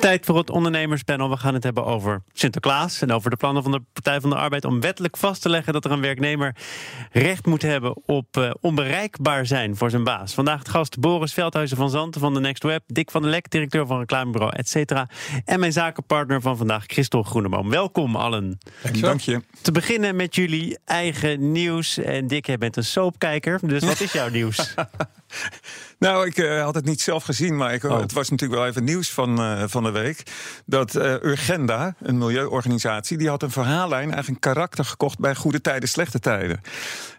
Tijd voor het ondernemerspanel. We gaan het hebben over Sinterklaas en over de plannen van de Partij van de Arbeid om wettelijk vast te leggen dat er een werknemer recht moet hebben op uh, onbereikbaar zijn voor zijn baas. Vandaag het gast Boris Veldhuizen van Zanten van de Next Web, Dick van der Lek, directeur van reclamebureau, et cetera. En mijn zakenpartner van vandaag, Christel Groeneboom. Welkom allen. Dank je. Te beginnen met jullie eigen nieuws. En Dick, jij bent een soapkijker, dus wat is jouw nieuws? Nou, ik uh, had het niet zelf gezien, maar ik, oh. het was natuurlijk wel even nieuws van, uh, van de week. Dat uh, Urgenda, een milieuorganisatie, die had een verhaallijn, eigenlijk een karakter gekocht bij goede tijden, slechte tijden.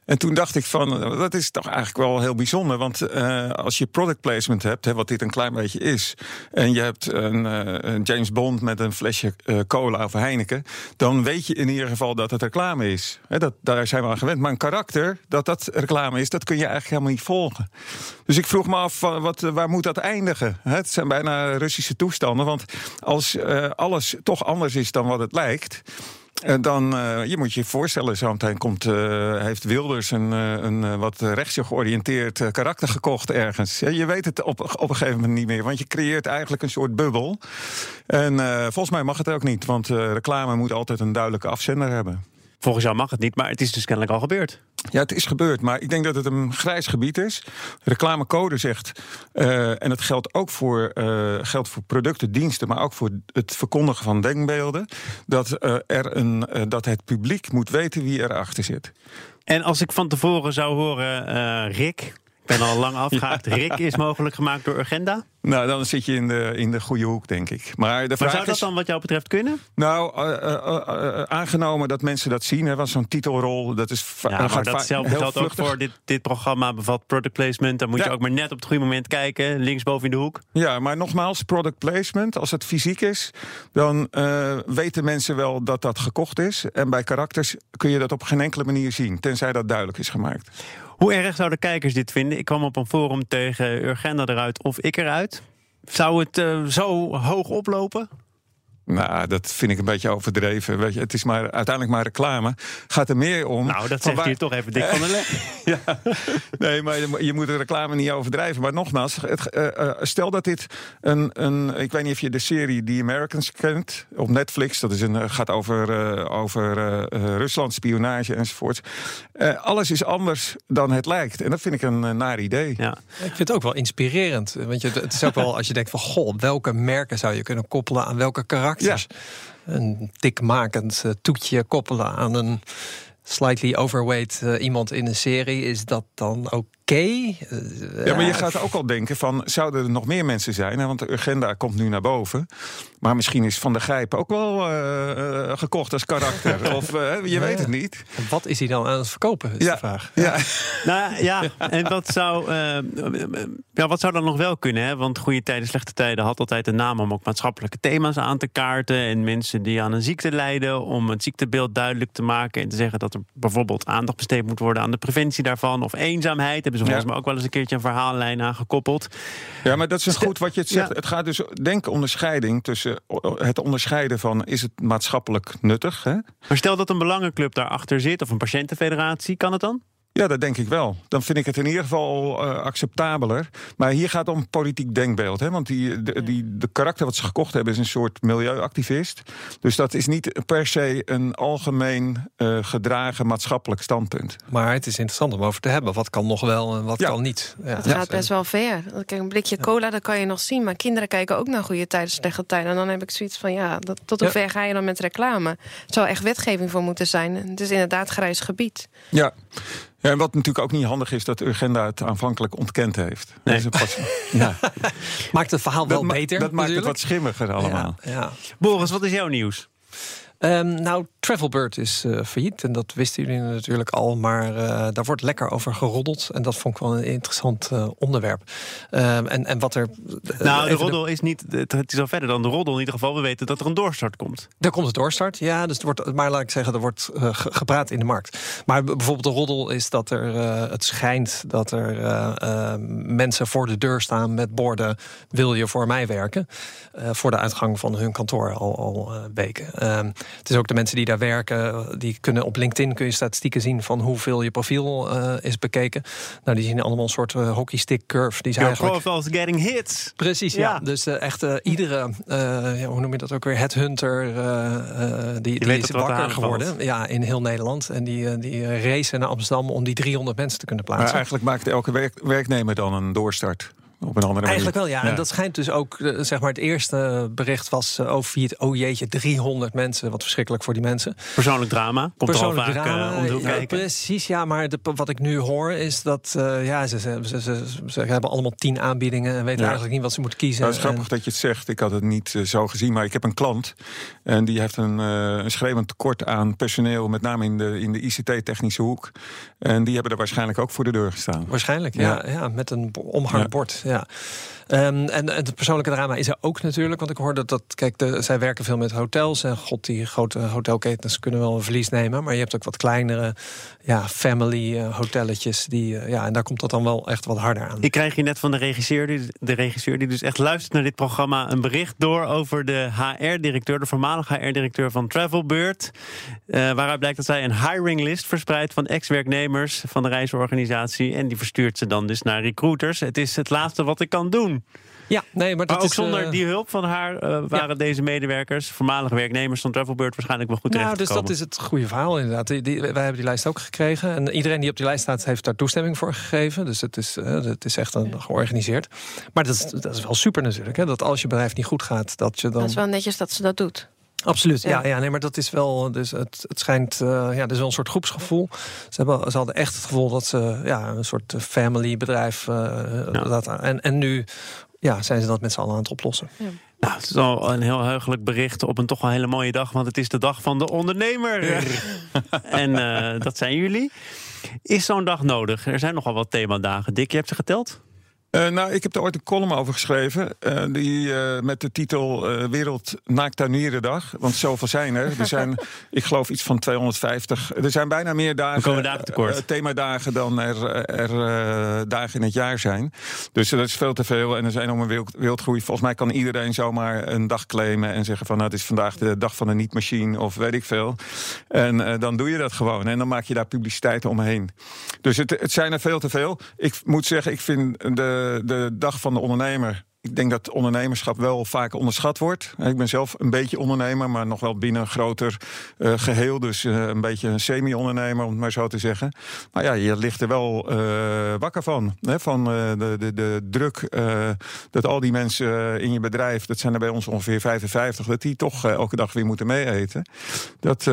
En toen dacht ik van, dat is toch eigenlijk wel heel bijzonder. Want als je product placement hebt, hè, wat dit een klein beetje is... en je hebt een, een James Bond met een flesje cola of Heineken... dan weet je in ieder geval dat het reclame is. Dat, daar zijn we aan gewend. Maar een karakter, dat dat reclame is, dat kun je eigenlijk helemaal niet volgen. Dus ik vroeg me af, wat, waar moet dat eindigen? Het zijn bijna Russische toestanden. Want als alles toch anders is dan wat het lijkt. Dan uh, je moet je voorstellen, zo meteen komt, heeft Wilders een, een wat rechtse georiënteerd karakter gekocht ergens. je weet het op, op een gegeven moment niet meer, want je creëert eigenlijk een soort bubbel. En volgens mij mag het ook niet, want reclame moet altijd een duidelijke afzender hebben. Volgens jou mag het niet, maar het is dus kennelijk al gebeurd. Ja, het is gebeurd, maar ik denk dat het een grijs gebied is. Reclamecode zegt, uh, en dat geldt ook voor, uh, geldt voor producten, diensten, maar ook voor het verkondigen van denkbeelden, dat, uh, er een, dat het publiek moet weten wie erachter zit. En als ik van tevoren zou horen, Rick, ik ben al lang afgehaakt, Rick is mogelijk gemaakt door Agenda? Nou, dan zit je in de, in de goede hoek, denk ik. Maar, de vraag zou dat dan wat jou betreft kunnen? Nou, uh, uh, uh, aangenomen dat mensen dat zien, hè, was zo'n titelrol, dat is ja, maar datzelfde geldt ook voor dit, dit programma bevat product placement. Dan moet ja. je ook maar net op het goede moment kijken, linksboven in de hoek. Ja, maar nogmaals, product placement, als het fysiek is, dan weten mensen wel dat dat gekocht is. En bij karakters kun je dat op geen enkele manier zien, tenzij dat duidelijk is gemaakt. Hoe erg zouden kijkers dit vinden? Ik kwam op een forum tegen Urgenda eruit of ik eruit. Zou het uh, zo hoog oplopen? Nou, dat vind ik een beetje overdreven. Weet je, het is maar uiteindelijk maar reclame. Gaat er meer om. Nou, dat zegt waar... je toch even dik van de leg. ja, nee, maar je moet de reclame niet overdrijven. Maar nogmaals, het, uh, uh, stel dat dit een, een. Ik weet niet of je de serie The Americans kent op Netflix. Dat is een, gaat over, uh, over Rusland, spionage enzovoort. alles is anders dan het lijkt. En dat vind ik een naar idee. Ja. Ik vind het ook wel inspirerend. Want je, het is ook wel als je denkt van goh, welke merken zou je kunnen koppelen aan welke karakter ja. Een dikmakend uh, toetje koppelen aan een slightly overweight uh, iemand in een serie. Is dat dan ook. Ja, maar je gaat ook al denken van, zouden er nog meer mensen zijn? Want de agenda komt nu naar boven. Maar misschien is Van der Gijp ook wel uh, gekocht als karakter. of uh, je weet het niet. En wat is hij dan aan het verkopen, is ja. de vraag. Ja. nou ja, en wat zou, ja, wat zou dan nog wel kunnen? Hè? Want goede tijden, slechte tijden had altijd een naam om ook maatschappelijke thema's aan te kaarten. En mensen die aan een ziekte lijden, om het ziektebeeld duidelijk te maken. En te zeggen dat er bijvoorbeeld aandacht besteed moet worden aan de preventie daarvan. Of eenzaamheid. Hebben ze volgens mij ook wel eens een keertje een verhaallijn aangekoppeld. Ja, maar dat is goed wat je het zegt. Het gaat dus, denk onderscheiding tussen het onderscheiden van is het maatschappelijk nuttig. Hè? Maar stel dat een belangenclub daarachter zit of een patiëntenfederatie, kan het dan? Ja, dat denk ik wel. Dan vind ik het in ieder geval uh, acceptabeler. Maar hier gaat het om politiek denkbeeld. Hè? Want die, de, die, de karakter wat ze gekocht hebben is een soort milieuactivist. Dus dat is niet per se een algemeen uh, gedragen maatschappelijk standpunt. Maar het is interessant om over te hebben. Wat kan nog wel en wat ja. kan niet. Ja, het gaat best wel ver. Kijk, een blikje cola, dat kan je nog zien. Maar kinderen kijken ook naar goede tijden, slechte tijden. En dan heb ik zoiets van, ja, dat, tot hoe ver ga je dan met reclame? Er zou echt wetgeving voor moeten zijn. Het is inderdaad grijs gebied. Ja. Ja, en wat natuurlijk ook niet handig is, dat de agenda het aanvankelijk ontkend heeft. Nee. Pas, ja. maakt het verhaal wel dat beter. Dat maakt het wat schimmiger allemaal. Ja, ja. Boris, wat is jouw nieuws? Um, nou, Travelbird is uh, failliet en dat wisten jullie natuurlijk al, maar uh, daar wordt lekker over geroddeld. En dat vond ik wel een interessant uh, onderwerp. Um, en, en wat er. Nou, de roddel is niet. Het is al verder dan de roddel. In ieder geval, we weten dat er een doorstart komt. Er komt een doorstart, ja. Dus er wordt, maar laat ik zeggen, er wordt gepraat in de markt. Maar bijvoorbeeld de roddel is dat er. het schijnt dat er mensen voor de deur staan met borden. Wil je voor mij werken? voor de uitgang van hun kantoor al, al weken. Het is ook de mensen die daar werken, die kunnen op LinkedIn kun je statistieken zien van hoeveel je profiel uh, is bekeken. Nou, die zien allemaal een soort uh, hockeystick curve. Die zijn eigenlijk... profiles getting hits. Precies, ja. ja. Dus uh, echt iedere, ja, hoe noem je dat ook weer, headhunter, die, die is wakker geworden. Ja, in heel Nederland. En die, die racen naar Amsterdam om die 300 mensen te kunnen plaatsen. Maar eigenlijk maakt elke werk, werknemer dan een doorstart op een andere Eigenlijk wel, ja. En dat schijnt dus ook, eh, zeg maar, het eerste bericht was uh, over het, oh jeetje, 300 mensen. Wat verschrikkelijk voor die mensen. Persoonlijk drama. Komt Persoonlijk al vaak drama, uh, om de ja, Precies, ja. Maar de, wat ik nu hoor is dat, uh, ja, ze, ze, ze, ze, ze hebben allemaal tien aanbiedingen en weten eigenlijk niet wat ze moeten kiezen. Nou, het is grappig dat je het zegt. Ik had het niet zo gezien, maar ik heb een klant en die heeft een, een schreeuwend tekort aan personeel, met name in de, in de ICT-technische hoek. En die hebben er waarschijnlijk ook voor de deur gestaan. Waarschijnlijk, ja. ja, met een omhangbord. Ja. Um, en, het persoonlijke drama is er ook natuurlijk. Want ik hoorde dat, kijk, de, zij werken veel met hotels. En god, die grote hotelketens kunnen wel een verlies nemen. Maar je hebt ook wat kleinere ja, family uh, hotelletjes. Die, uh, ja, en daar komt dat dan wel echt wat harder aan. Ik krijg hier net van de regisseur, die, de regisseur die dus echt luistert naar dit programma, een bericht door over de HR-directeur, de voormalige HR-directeur van Travelbird. Uh, waaruit blijkt dat zij een hiring list verspreidt van ex-werknemers van de reisorganisatie. En die verstuurt ze dan dus naar recruiters. Het is het laatste wat ik kan doen. Ja, nee, maar, dat maar ook is, zonder uh, die hulp van haar uh, waren ja. deze medewerkers, voormalige werknemers van Travelbird, waarschijnlijk wel goed nou, Dus dat is het goede verhaal inderdaad. Die, die, wij hebben die lijst ook gekregen. En iedereen die op die lijst staat, heeft daar toestemming voor gegeven. Dus het is, uh, het is echt een, georganiseerd. Maar dat is, dat is wel super natuurlijk. Hè, dat als je bedrijf niet goed gaat, dat je dan. Dat is wel netjes dat ze dat doet. Absoluut, ja. ja, ja, nee, maar dat is wel. Dus het, het schijnt. Uh, ja, er is wel een soort groepsgevoel. Ze, hebben, ze hadden echt het gevoel dat ze ja, een soort family bedrijf. Uh, ja. dat, en, en nu ja, zijn ze dat met z'n allen aan het oplossen. Ja. Nou, het is al een heel heugelijk bericht op een toch wel hele mooie dag, want het is de dag van de ondernemer. Ja. en uh, dat zijn jullie. Is zo'n dag nodig? Er zijn nogal wat themadagen. Dick, je hebt ze geteld? Uh, nou, ik heb er ooit een column over geschreven. Uh, die, uh, met de titel Wereld Naaktuinierendag. Want zoveel zijn er. Er zijn, ik geloof, iets van 250. Er zijn bijna meer dagen, komen dagen tekort. themadagen dan er, er dagen in het jaar zijn. Dus dat is veel te veel. En er is een enorme wild, wildgroei. Volgens mij kan iedereen zomaar een dag claimen. En zeggen van, nou, het is vandaag de dag van de niet-machine. Of weet ik veel. En dan doe je dat gewoon. En dan maak je daar publiciteit omheen. Dus het, het zijn er veel te veel. Ik moet zeggen, ik vind de de dag van de ondernemer ik denk dat ondernemerschap wel vaak onderschat wordt. Ik ben zelf een beetje ondernemer, maar nog wel binnen een groter uh, geheel. Dus uh, een beetje een semi-ondernemer, om het maar zo te zeggen. Maar ja, je ligt er wel uh, wakker van. Hè, van de, de, de druk dat al die mensen in je bedrijf, dat zijn er bij ons ongeveer 55, dat die toch elke dag weer moeten meeeten. Dat,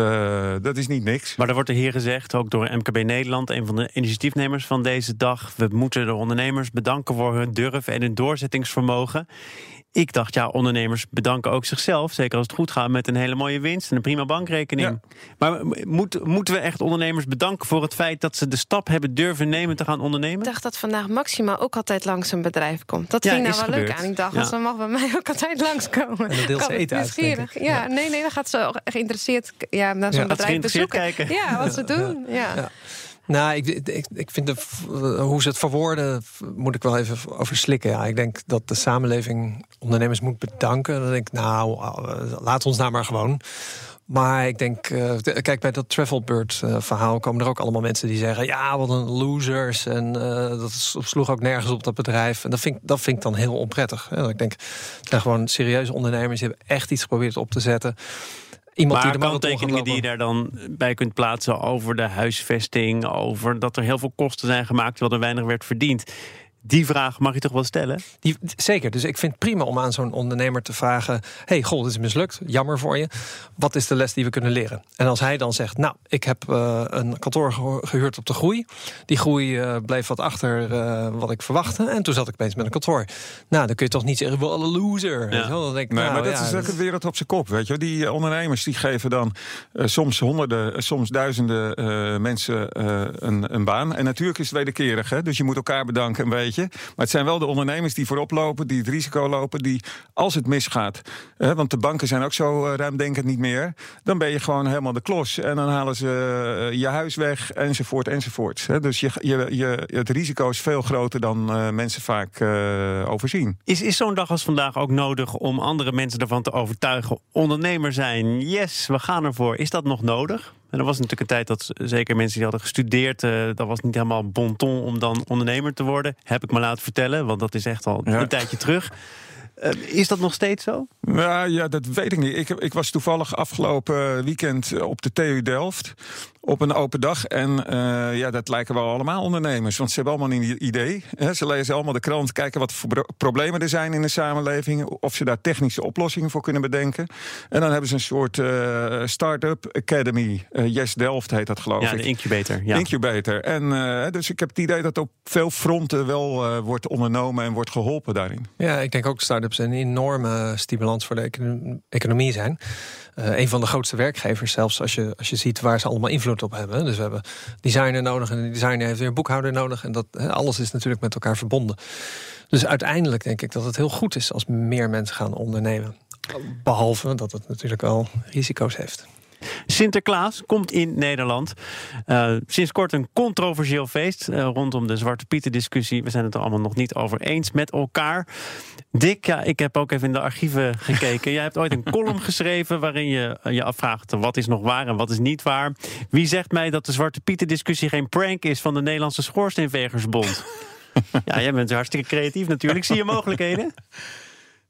dat is niet niks. Maar er wordt er hier gezegd, ook door MKB Nederland, een van de initiatiefnemers van deze dag. We moeten de ondernemers bedanken voor hun durf en hun doorzettingsvermogen ik dacht, ja, ondernemers bedanken ook zichzelf. Zeker als het goed gaat met een hele mooie winst en een prima bankrekening. Ja. Maar moet, moeten we echt ondernemers bedanken voor het feit dat ze de stap hebben durven nemen te gaan ondernemen? Ik dacht dat vandaag Maxima ook altijd langs een bedrijf komt. Dat ja, ging nou wel gebeurd. leuk aan. Ik dacht, ja. ze mag bij mij ook altijd langskomen. En dat deelt ze eten uit, ja, ja, nee, nee, dan gaat ze geïnteresseerd ja, naar zo'n bedrijf bezoeken. Kijken. Ja, wat ze doen. ja. Nou, ik, ik, vind de, hoe ze het verwoorden, moet ik wel even over slikken. Ja, ik denk dat de samenleving ondernemers moet bedanken. Dan denk ik, nou, uh, laat ons nou maar gewoon. Maar ik denk, uh, kijk, bij dat Travelbird-verhaal komen er ook allemaal mensen die zeggen: ja, wat een losers. En uh, dat sloeg ook nergens op dat bedrijf. En dat vind, dat vind ik dan heel onprettig. Ik denk, zijn gewoon serieuze ondernemers die hebben echt iets geprobeerd op te zetten. Iemand maar die de kanttekeningen die je daar dan bij kunt plaatsen over de huisvesting, over dat er heel veel kosten zijn gemaakt terwijl er weinig werd verdiend. Die vraag mag je toch wel stellen? Die, zeker. Dus ik vind het prima om aan zo'n ondernemer te vragen: hey, goh, dit is mislukt. Jammer voor je. Wat is de les die we kunnen leren? En als hij dan zegt: Nou, ik heb uh, een kantoor gehuurd op de groei. Die groei uh, bleef wat achter uh, wat ik verwachtte. En toen zat ik opeens met een kantoor. Nou, dan kun je toch niet zeggen: wel een loser. Ja. Dan denk ik, nee, nou, maar dat ja, is ook het wereld op zijn kop. Weet je, die ondernemers die geven dan soms honderden, soms duizenden mensen een, een, baan. En natuurlijk is het wederkerig. Hè? Dus je moet elkaar bedanken een beetje. Maar het zijn wel de ondernemers die voorop lopen, die het risico lopen, die als het misgaat, hè, want de banken zijn ook zo uh, ruimdenkend niet meer, dan ben je gewoon helemaal de klos. En dan halen ze uh, je huis weg, enzovoort, enzovoort. Dus je, je, je, het risico is veel groter dan uh, mensen vaak overzien. Is, is zo'n dag als vandaag ook nodig om andere mensen ervan te overtuigen? Ondernemer zijn, yes, we gaan ervoor. Is dat nog nodig? En er was natuurlijk een tijd dat zeker mensen die hadden gestudeerd, uh, dat was niet helemaal bon ton om dan ondernemer te worden. Heb ik me laten vertellen, want dat is echt al ja. een tijdje terug. Uh, is dat nog steeds zo? Ja, ja, dat weet ik niet. Ik, ik was toevallig afgelopen weekend op de TU Delft op een open dag. En uh, ja, dat lijken wel allemaal ondernemers. Want ze hebben allemaal een idee. Hè. Ze lezen allemaal de krant, kijken wat voor problemen er zijn in de samenleving. Of ze daar technische oplossingen voor kunnen bedenken. En dan hebben ze een soort uh, start-up academy. Uh, yes Delft heet dat geloof ja, ik. De incubator. Ja. Incubator. En dus ik heb het idee dat op veel fronten wel wordt ondernomen en wordt geholpen daarin. Ja, ik denk ook start-ups een enorme stimulans voor de economie zijn. Uh, een van de grootste werkgevers, zelfs als je, als je ziet waar ze allemaal invloed op hebben. Dus we hebben designer nodig en de designer heeft weer boekhouder nodig. En dat alles is natuurlijk met elkaar verbonden. Dus uiteindelijk denk ik dat het heel goed is als meer mensen gaan ondernemen. Behalve dat het natuurlijk wel risico's heeft. Sinterklaas komt in Nederland. Uh, sinds kort een controversieel feest uh, rondom de Zwarte Pieten discussie. We zijn het er allemaal nog niet over eens met elkaar. Dick, ja, ik heb ook even in de archieven gekeken. Jij hebt ooit een column geschreven waarin je je afvraagt wat is nog waar en wat is niet waar. Wie zegt mij dat de Zwarte Pieten discussie geen prank is van de Nederlandse Schoorsteenvegersbond? ja, jij bent hartstikke creatief natuurlijk. Zie je mogelijkheden?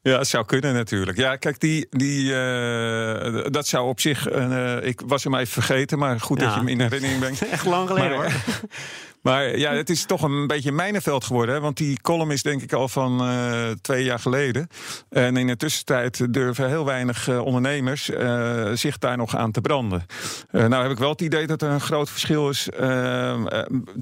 Ja, het zou kunnen natuurlijk. Ja, kijk, die, die, uh, dat zou op zich. Uh, ik was hem even vergeten, maar goed ja. dat je hem in herinnering brengt. Echt lang geleden maar, hoor. Maar ja, het is toch een beetje mijnenveld geworden. Want die column is denk ik al van uh, twee jaar geleden. En in de tussentijd durven heel weinig uh, ondernemers uh, zich daar nog aan te branden. nou heb ik wel het idee dat er een groot verschil is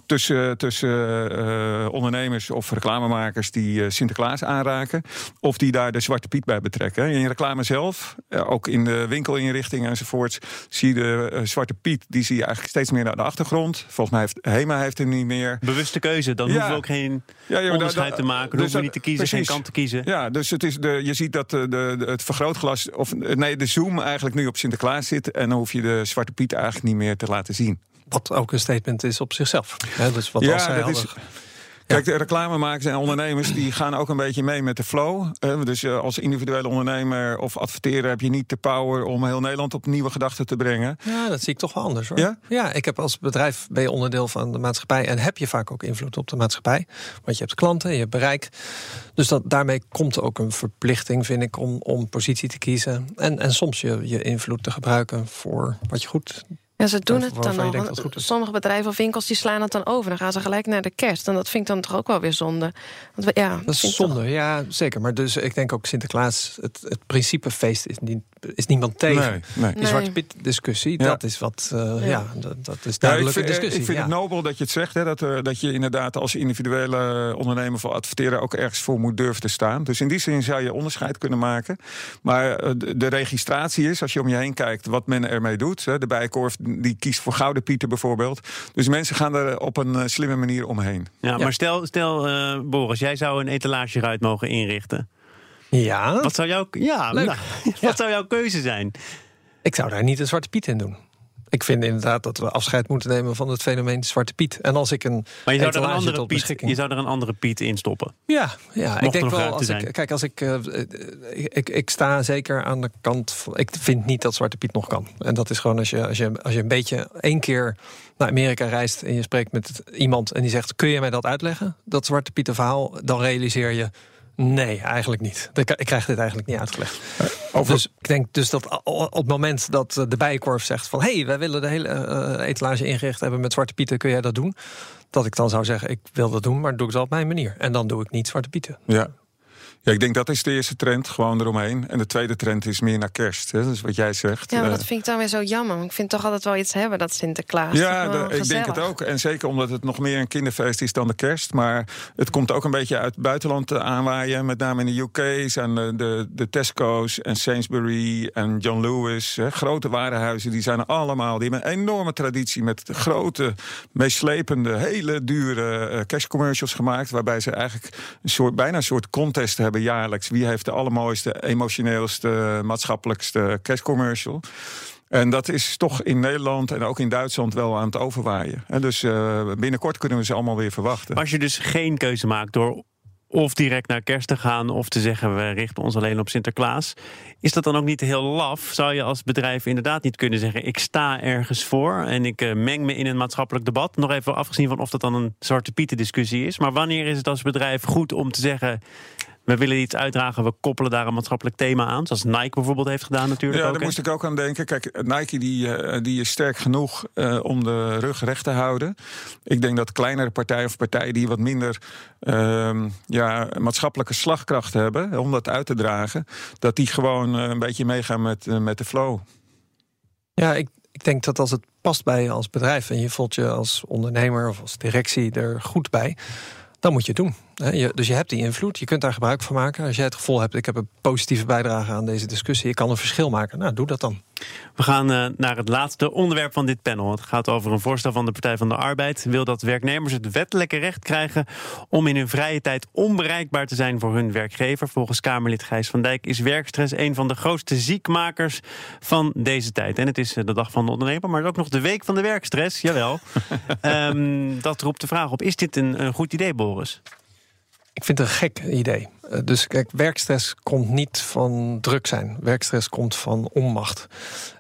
tussen, tussen ondernemers of reclamemakers die Sinterklaas aanraken. Of die daar de Zwarte Piet bij betrekken. In reclame zelf, ook in de winkelinrichtingen enzovoorts, zie je de Zwarte Piet, die zie je eigenlijk steeds meer naar de achtergrond. Volgens mij heeft Hema heeft er niet meer. Bewuste keuze, dan ja. hoeven we ook geen ja, ja, onderscheid da, da, te maken. Dan dus hoeven we niet te kiezen, precies. geen kant te kiezen. Ja, dus het is de, je ziet dat de, de, het vergrootglas, of nee, de zoom eigenlijk nu op Sinterklaas zit. En dan hoef je de Zwarte Piet eigenlijk niet meer te laten zien. Wat ook een statement is op zichzelf. Hè? Dus wat ja, dat is, Kijk, de reclamemakers en ondernemers die gaan ook een beetje mee met de flow. dus als individuele ondernemer of adverteerder heb je niet de power om heel Nederland op nieuwe gedachten te brengen. Ja, dat zie ik toch wel anders hoor. Ja, ja ik heb als bedrijf ben je onderdeel van de maatschappij en heb je vaak ook invloed op de maatschappij. Want je hebt klanten, je hebt bereik. Dus dat, daarmee komt ook een verplichting, vind ik, om, om positie te kiezen. En, en soms je, je invloed te gebruiken voor wat je goed ja, ze doen het dan al. Sommige bedrijven of winkels die slaan het dan over. Dan gaan ze gelijk naar de kerst. En dat vind ik dan toch ook wel weer zonde. Want we, ja, dat is zonde, toch... ja, zeker. Maar dus ik denk ook Sinterklaas, het, het principefeest is, niet, is niemand tegen. Nee, nee. Die Zwarte Piet discussie, ja. dat is wat, uh, ja. ja, dat, dat is duidelijk ja, ik vind, discussie. Ik vind het nobel dat je het zegt, hè, dat, uh, dat je inderdaad als individuele ondernemer of adverteerder ook ergens voor moet durven te staan. Dus in die zin zou je onderscheid kunnen maken. Maar uh, de, de registratie is, als je om je heen kijkt, wat men ermee doet. Hè, de Bijenkorf die kiest voor Gouden Pieter bijvoorbeeld. Dus mensen gaan er op een slimme manier omheen. Ja, maar stel, stel uh, Boris, jij zou een etalage eruit mogen inrichten. Ja. Wat zou jouw, ja, nou, wat zou jouw keuze zijn? Ik zou daar niet een Zwarte Piet in doen. Ik vind inderdaad dat we afscheid moeten nemen van het fenomeen Zwarte Piet. En als ik een. Maar je zou er een andere, Piet, je zou er een andere Piet in stoppen. Ja, ja ik denk wel. Als ik, kijk, als ik, uh, ik, ik. sta zeker aan de kant. Van, ik vind niet dat Zwarte Piet nog kan. En dat is gewoon als je, als je, als je een beetje één keer naar Amerika reist. en je spreekt met iemand en die zegt: Kun je mij dat uitleggen? Dat Zwarte Piet verhaal. Dan realiseer je Nee, eigenlijk niet. Ik krijg dit eigenlijk niet uitgelegd. Over... Dus ik denk dus dat op het moment dat de bijenkorf zegt van... hé, hey, wij willen de hele uh, etalage ingericht hebben met Zwarte Pieten, kun jij dat doen? Dat ik dan zou zeggen, ik wil dat doen, maar doe ik het op mijn manier. En dan doe ik niet Zwarte Pieten. Ja, ja, ik denk dat is de eerste trend, gewoon eromheen. En de tweede trend is meer naar kerst. Hè? Dus wat jij zegt. Ja, maar dat vind ik dan weer zo jammer. Ik vind toch altijd wel iets hebben, dat Sinterklaas. Ja, ik denk het ook. En zeker omdat het nog meer een kinderfeest is dan de kerst. Maar het komt ook een beetje uit het buitenland aanwaaien. Met name in de UK zijn de, de, de Tesco's en Sainsbury en John Lewis. Hè? Grote warenhuizen, die zijn allemaal. Die hebben een enorme traditie met grote, meeslepende, hele dure cashcommercials gemaakt. Waarbij ze eigenlijk een soort, bijna een soort contest hebben jaarlijks. Wie heeft de allermooiste, emotioneelste, maatschappelijkste kerstcommercial? En dat is toch in Nederland en ook in Duitsland wel aan het overwaaien. En dus uh, binnenkort kunnen we ze allemaal weer verwachten. Als je dus geen keuze maakt door of direct naar kerst te gaan of te zeggen we richten ons alleen op Sinterklaas. Is dat dan ook niet heel laf? Zou je als bedrijf inderdaad niet kunnen zeggen ik sta ergens voor en ik uh, meng me in een maatschappelijk debat? Nog even afgezien van of dat dan een zwarte pieten discussie is. Maar wanneer is het als bedrijf goed om te zeggen we willen iets uitdragen, we koppelen daar een maatschappelijk thema aan. Zoals Nike bijvoorbeeld heeft gedaan natuurlijk. Ja, ook, daar moest ik ook aan denken. Kijk, Nike die, uh, die is sterk genoeg uh, om de rug recht te houden. Ik denk dat kleinere partijen of partijen die wat minder uh, ja, maatschappelijke slagkracht hebben om dat uit te dragen, dat die gewoon uh, een beetje meegaan met, met de flow. Ja, ik, ik denk dat als het past bij je als bedrijf en je voelt je als ondernemer of als directie er goed bij, dan moet je het doen. Dus je hebt die invloed, je kunt daar gebruik van maken. Als jij het gevoel hebt, ik heb een positieve bijdrage aan deze discussie, ik kan een verschil maken, nou doe dat dan. We gaan uh, naar het laatste onderwerp van dit panel. Het gaat over een voorstel van de Partij van de Arbeid. Wil dat werknemers het wettelijke recht krijgen om in hun vrije tijd onbereikbaar te zijn voor hun werkgever. Volgens Kamerlid Gijs van Dijk is werkstress een van de grootste ziekmakers van deze tijd. En het is eh, de dag van de ondernemer, maar ook nog de week van de werkstress. Jawel. um, dat roept de vraag op: is dit een, een goed idee, Boris? Ik vind het een gek idee. Eh, dus kijk, werkstress komt niet van druk zijn. Werkstress komt van onmacht.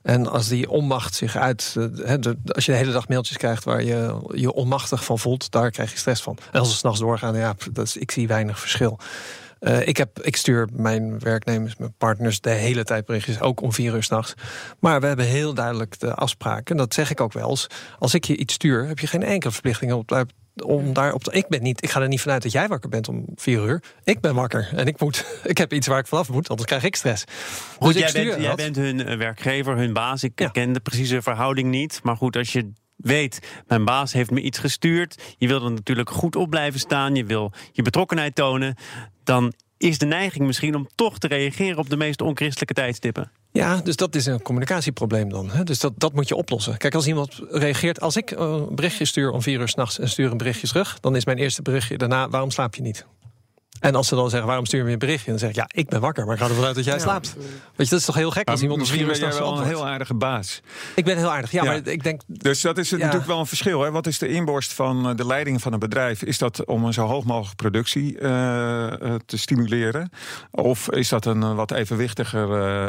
En als die onmacht zich uit. Eh, als je de hele dag mailtjes krijgt waar je je onmachtig van voelt, daar krijg je stress van. En als ze s'nachts doorgaan, ja, dat is, ik zie weinig verschil. Uh, ik, heb, ik stuur mijn werknemers, mijn partners de hele tijd berichtjes, ook om vier uur s'nachts. Maar we hebben heel duidelijk de afspraken. En dat zeg ik ook wel eens. Als ik je iets stuur, heb je geen enkele verplichting om om daar op te. Ik ben niet. Ik ga er niet vanuit dat jij wakker bent om vier uur. Ik ben wakker en ik moet. Ik heb iets waar ik vanaf moet, anders krijg ik stress. Goed, dus jij, bent, jij bent hun eh, werkgever, hun baas. Ik ken de precieze verhouding niet. Maar goed, als je weet, mijn baas heeft me iets gestuurd. Je wil er natuurlijk goed op blijven staan. Je wil je betrokkenheid tonen. Dan is de neiging misschien om toch te reageren op de meest onchristelijke tijdstippen. Ja, dus dat is een communicatieprobleem dan. Hè? Dus dat, dat moet je oplossen. Kijk, als iemand reageert, als ik een berichtje stuur om vier uur s'nachts en stuur een berichtje terug, dan is mijn eerste berichtje daarna: waarom slaap je niet? En als ze dan zeggen, waarom stuur je me een berichtje? Dan zeg ik, ja, ik ben wakker, maar ik ga ervan uit dat jij slaapt. Weet je, dat is toch heel gek als iemand misschien ben jij wel een heel aardige baas. Ik ben heel aardig, ja, maar ik denk... Dus dat is natuurlijk wel een verschil. Hè? Wat is de inborst van eh, de leiding van een bedrijf? Is dat om een zo hoog mogelijk productie uh, te stimuleren? Of is dat een wat evenwichtiger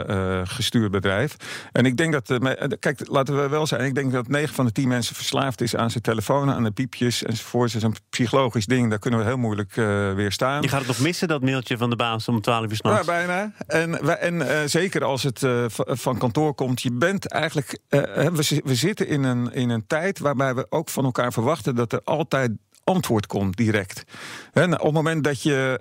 uh, gestuurd bedrijf? En ik denk dat, kijk, laten we wel zijn, ik denk dat 9 van de 10 mensen verslaafd is aan zijn telefoon, aan de piepjes enzovoort. Het is een psychologisch ding, daar kunnen we heel moeilijk weerstaan het nog missen, dat mailtje van de baas om 12 uur s'nachts? Ja, bijna. En, en uh, zeker als het uh, van kantoor komt, je bent eigenlijk. We, we zitten in een, in een tijd waarbij we ook van elkaar verwachten dat er altijd antwoord komt direct. En op het moment dat je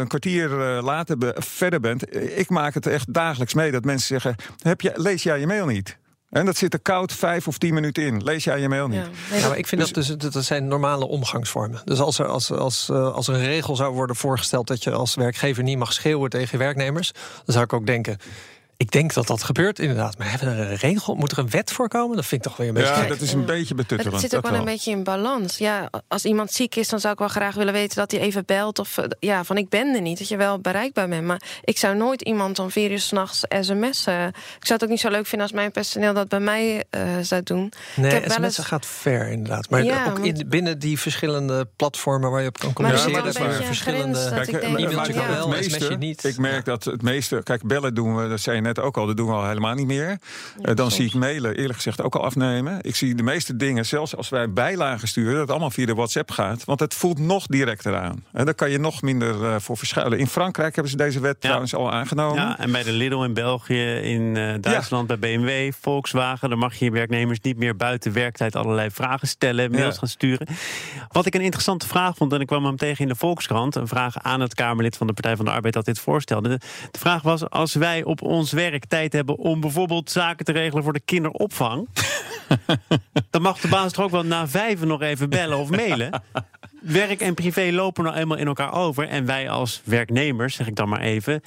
een kwartier later verder bent, ik maak het echt dagelijks mee dat mensen zeggen: heb je, lees jij je mail niet? En dat zit er koud vijf of tien minuten in. Lees jij je mail niet? Ja, ik vind dus, dat dus dat zijn normale omgangsvormen. Dus als er, als, als, eh, als er een regel zou worden voorgesteld dat je als werkgever niet mag schreeuwen tegen je werknemers, dan zou ik ook denken. Ik denk dat dat gebeurt inderdaad. Maar hebben we er een regel? Moet er een wet voor komen? Dat vind ik toch weer een beetje. Ja, dat is een beetje betuttelend. Het zit ook wel, een beetje in balans. Ja, als iemand ziek is, dan zou ik wel graag willen weten dat hij even belt. Of eh, ja, van ik ben er niet. Dat je wel bereikbaar bent. Maar ik zou nooit iemand om vier uur s'nachts sms'en. Ik zou het ook niet zo leuk vinden als mijn personeel dat bij mij uh, zou doen. Nee, ik sms'en eens... gaat ver inderdaad. Maar ja, ook in, binnen die verschillende platformen waar je op kan communiceren. Maar er verschillende. Kijk, e-mailtje kan wel, meeste, niet. Ik merk dat het meeste. Kijk, bellen doen we. Dat zijn net ook al, dat doen we al helemaal niet meer. Eh, dan zie ik mailen eerlijk gezegd ook al afnemen. Ik zie de meeste dingen, zelfs als wij bijlagen sturen, dat het allemaal via de WhatsApp gaat. Want het voelt nog directer aan. En daar kan je nog minder uh, voor verschuilen. In Frankrijk hebben ze deze wet trouwens al aangenomen. Ja, en bij de Lidl in België, in uh, Duitsland, bij BMW, Volkswagen, dan mag je je werknemers niet meer buiten werktijd allerlei vragen stellen, mails gaan sturen. Wat ik een interessante vraag vond, en ik kwam hem tegen in de Volkskrant, een vraag aan het Kamerlid van de Partij van de Arbeid dat dit voorstelde. De vraag was: als wij op ons werk tijd hebben om bijvoorbeeld zaken te regelen voor de kinderopvang, dan mag de baas toch ook wel na vijven nog even bellen of mailen. Werk en privé lopen nou eenmaal in elkaar over. En wij als werknemers, zeg ik dan maar even,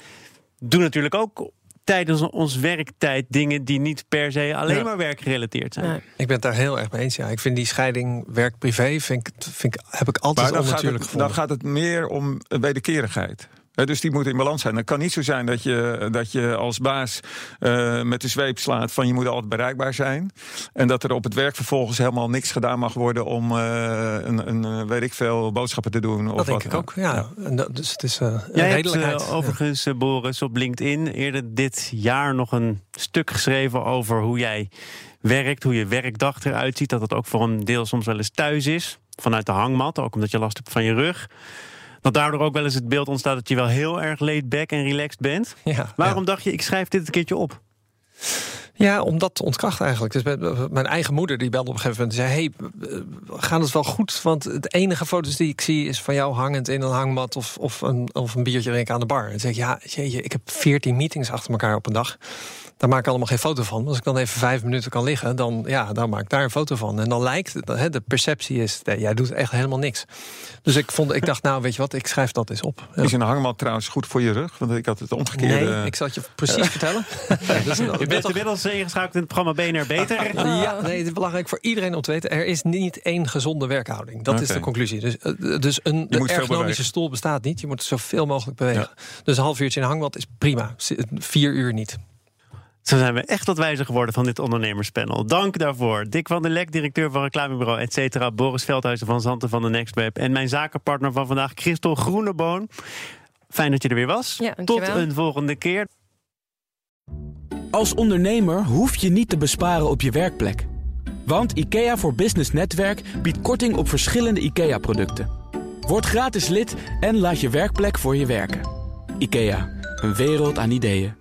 doen natuurlijk ook tijdens ons werktijd dingen die niet per se alleen maar werkgerelateerd zijn. Ik ben het daar heel erg mee eens. Ja. Ik vind die scheiding werk-privé vind ik, vind ik, heb ik altijd onnatuurlijk gevonden. Dan gaat het meer om wederkerigheid dus die moet in balans zijn. Het kan niet zo zijn dat je, dat je als baas uh, met de zweep slaat van je moet altijd bereikbaar zijn. En dat er op het werk vervolgens helemaal niks gedaan mag worden om uh, een, een, eh, weet ik veel, boodschappen te doen. Dat of denk wat. ik ook, ja. Dat, dus het is uh, Jij hebt overigens, Boris, op LinkedIn eerder dit jaar nog een stuk geschreven over hoe jij werkt, hoe je werkdag eruit ziet. Dat het ook voor een deel soms wel eens thuis is. Vanuit de hangmat, ook omdat je last hebt van je rug dat daardoor ook wel eens het beeld ontstaat dat je wel heel erg laid back en relaxed bent. Ja, Waarom dacht je, ik schrijf dit een keertje op? Ja, om dat te ontkrachten eigenlijk. Dus mijn eigen moeder die belde op een gegeven moment en zei: Hey, gaat het wel goed? Want de enige foto's die ik zie is van jou hangend in een hangmat of, of, een, of een biertje drinken aan de bar. En zeg ik: Ja, jeetje, ik heb veertien meetings achter elkaar op een dag. Daar maak ik allemaal geen foto van. Als ik dan even vijf minuten kan liggen, dan, ja, dan maak ik daar een foto van. En dan lijkt het, hè, de perceptie is, jij doet echt helemaal niks. Dus ik, vond, ik dacht, nou weet je wat, ik schrijf dat eens op. Ja. Is een hangmat trouwens goed voor je rug? Want ik had het omgekeerde... Nee, ik zal het je precies vertellen. Ja, dus, je bent inmiddels ingeschakeld in het programma BNR Beter. ja, nee, het is belangrijk voor iedereen om te weten. Er is niet één gezonde werkhouding. Dat is de conclusie. Dus, uh, dus een de ergonomische stoel bestaat niet. Je moet zoveel mogelijk bewegen. Dus een half uurtje in een hangmat is prima. Vier uur niet. Zo zijn we echt wat wijzer geworden van dit ondernemerspanel. Dank daarvoor. Dick van der Lek, directeur van reclamebureau et cetera. Boris Veldhuizen van Zanten van de Nextweb. En mijn zakenpartner van vandaag, Christel Groeneboon. Fijn dat je er weer was. Ja, Tot een volgende keer. Als ondernemer hoef je niet te besparen op je werkplek. Want IKEA voor Business Netwerk biedt korting op verschillende IKEA-producten. Word gratis lid en laat je werkplek voor je werken. IKEA, een wereld aan ideeën.